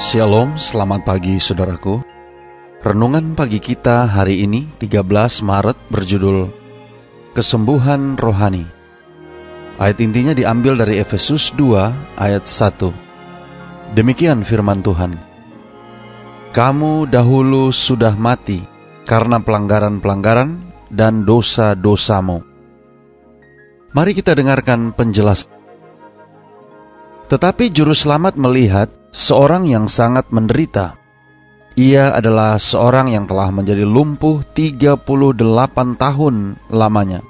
Shalom, selamat pagi saudaraku. Renungan pagi kita hari ini 13 Maret berjudul Kesembuhan Rohani. Ayat intinya diambil dari Efesus 2 ayat 1. Demikian firman Tuhan. Kamu dahulu sudah mati karena pelanggaran-pelanggaran dan dosa-dosamu. Mari kita dengarkan penjelasan. Tetapi juru selamat melihat seorang yang sangat menderita. Ia adalah seorang yang telah menjadi lumpuh 38 tahun lamanya.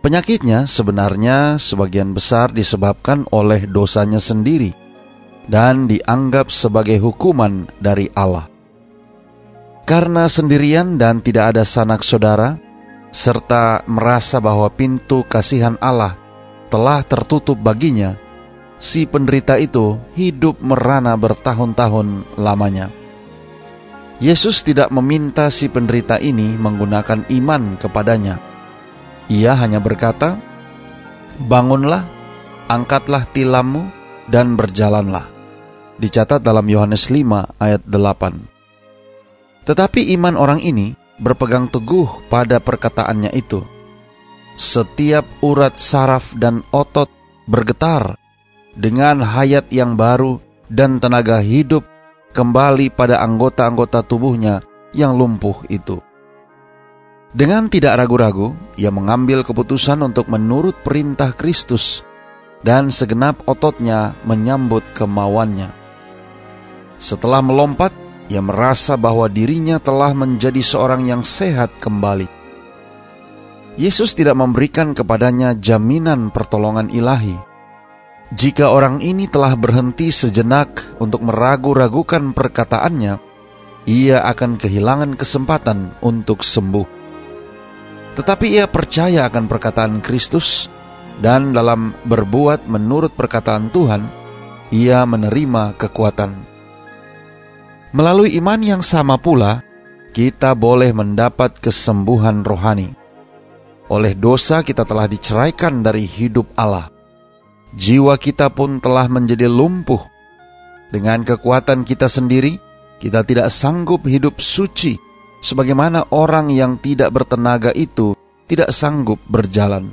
Penyakitnya sebenarnya sebagian besar disebabkan oleh dosanya sendiri dan dianggap sebagai hukuman dari Allah. Karena sendirian dan tidak ada sanak saudara, serta merasa bahwa pintu kasihan Allah telah tertutup baginya, si penderita itu hidup merana bertahun-tahun lamanya. Yesus tidak meminta si penderita ini menggunakan iman kepadanya. Ia hanya berkata, "Bangunlah, angkatlah tilammu, dan berjalanlah." Dicatat dalam Yohanes 5 ayat 8. Tetapi iman orang ini berpegang teguh pada perkataannya itu. Setiap urat saraf dan otot bergetar dengan hayat yang baru dan tenaga hidup kembali pada anggota-anggota tubuhnya yang lumpuh itu. Dengan tidak ragu-ragu, ia mengambil keputusan untuk menurut perintah Kristus dan segenap ototnya menyambut kemauannya. Setelah melompat, ia merasa bahwa dirinya telah menjadi seorang yang sehat kembali. Yesus tidak memberikan kepadanya jaminan pertolongan ilahi, jika orang ini telah berhenti sejenak untuk meragu-ragukan perkataannya, ia akan kehilangan kesempatan untuk sembuh. Tetapi ia percaya akan perkataan Kristus, dan dalam berbuat menurut perkataan Tuhan, ia menerima kekuatan. Melalui iman yang sama pula, kita boleh mendapat kesembuhan rohani. Oleh dosa, kita telah diceraikan dari hidup Allah jiwa kita pun telah menjadi lumpuh. Dengan kekuatan kita sendiri, kita tidak sanggup hidup suci, sebagaimana orang yang tidak bertenaga itu tidak sanggup berjalan.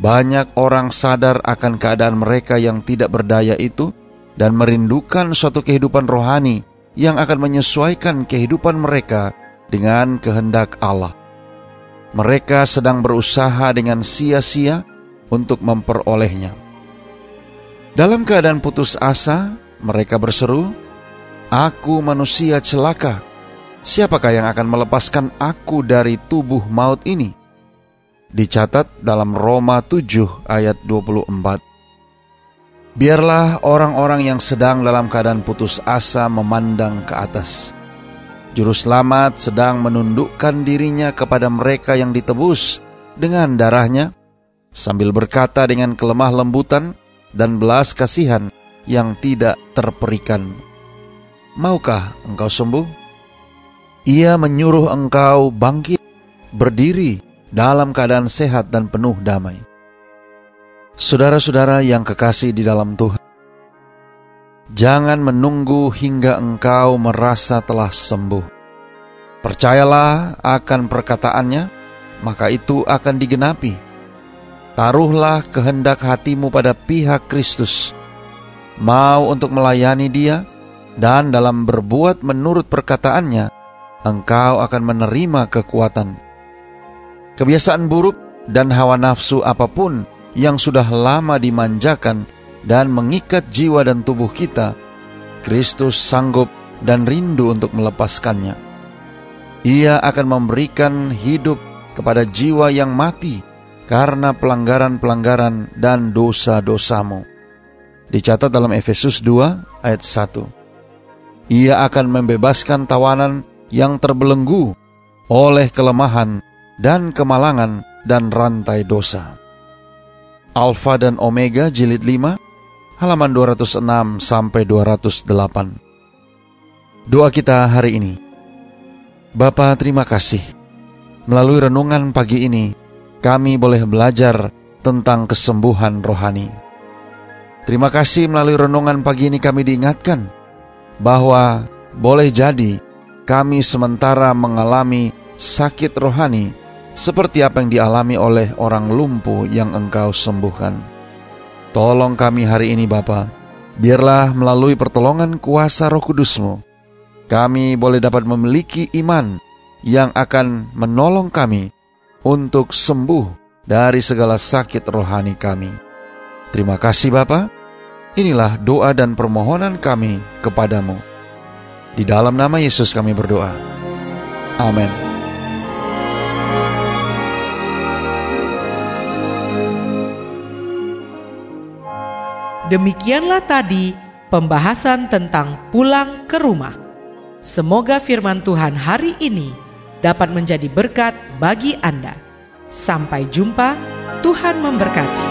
Banyak orang sadar akan keadaan mereka yang tidak berdaya itu dan merindukan suatu kehidupan rohani yang akan menyesuaikan kehidupan mereka dengan kehendak Allah. Mereka sedang berusaha dengan sia-sia untuk memperolehnya. Dalam keadaan putus asa, mereka berseru, Aku manusia celaka, siapakah yang akan melepaskan aku dari tubuh maut ini? Dicatat dalam Roma 7 ayat 24. Biarlah orang-orang yang sedang dalam keadaan putus asa memandang ke atas. Juru selamat sedang menundukkan dirinya kepada mereka yang ditebus dengan darahnya, sambil berkata dengan kelemah lembutan, dan belas kasihan yang tidak terperikan. Maukah engkau sembuh? Ia menyuruh engkau bangkit, berdiri dalam keadaan sehat dan penuh damai. Saudara-saudara yang kekasih di dalam Tuhan, jangan menunggu hingga engkau merasa telah sembuh. Percayalah akan perkataannya, maka itu akan digenapi Taruhlah kehendak hatimu pada pihak Kristus, mau untuk melayani Dia, dan dalam berbuat menurut perkataannya, engkau akan menerima kekuatan. Kebiasaan buruk dan hawa nafsu apa pun yang sudah lama dimanjakan dan mengikat jiwa dan tubuh kita, Kristus sanggup dan rindu untuk melepaskannya. Ia akan memberikan hidup kepada jiwa yang mati karena pelanggaran-pelanggaran dan dosa-dosamu. Dicatat dalam Efesus 2 ayat 1. Ia akan membebaskan tawanan yang terbelenggu oleh kelemahan dan kemalangan dan rantai dosa. Alfa dan Omega jilid 5 halaman 206 sampai 208. Doa kita hari ini. Bapa terima kasih. Melalui renungan pagi ini, kami boleh belajar tentang kesembuhan rohani. Terima kasih melalui renungan pagi ini kami diingatkan bahwa boleh jadi kami sementara mengalami sakit rohani seperti apa yang dialami oleh orang lumpuh yang engkau sembuhkan. Tolong kami hari ini Bapa, biarlah melalui pertolongan kuasa roh kudusmu, kami boleh dapat memiliki iman yang akan menolong kami untuk sembuh dari segala sakit rohani kami. Terima kasih Bapak. Inilah doa dan permohonan kami kepadamu. Di dalam nama Yesus kami berdoa. Amin. Demikianlah tadi pembahasan tentang pulang ke rumah. Semoga firman Tuhan hari ini dapat menjadi berkat bagi Anda. Sampai jumpa, Tuhan memberkati.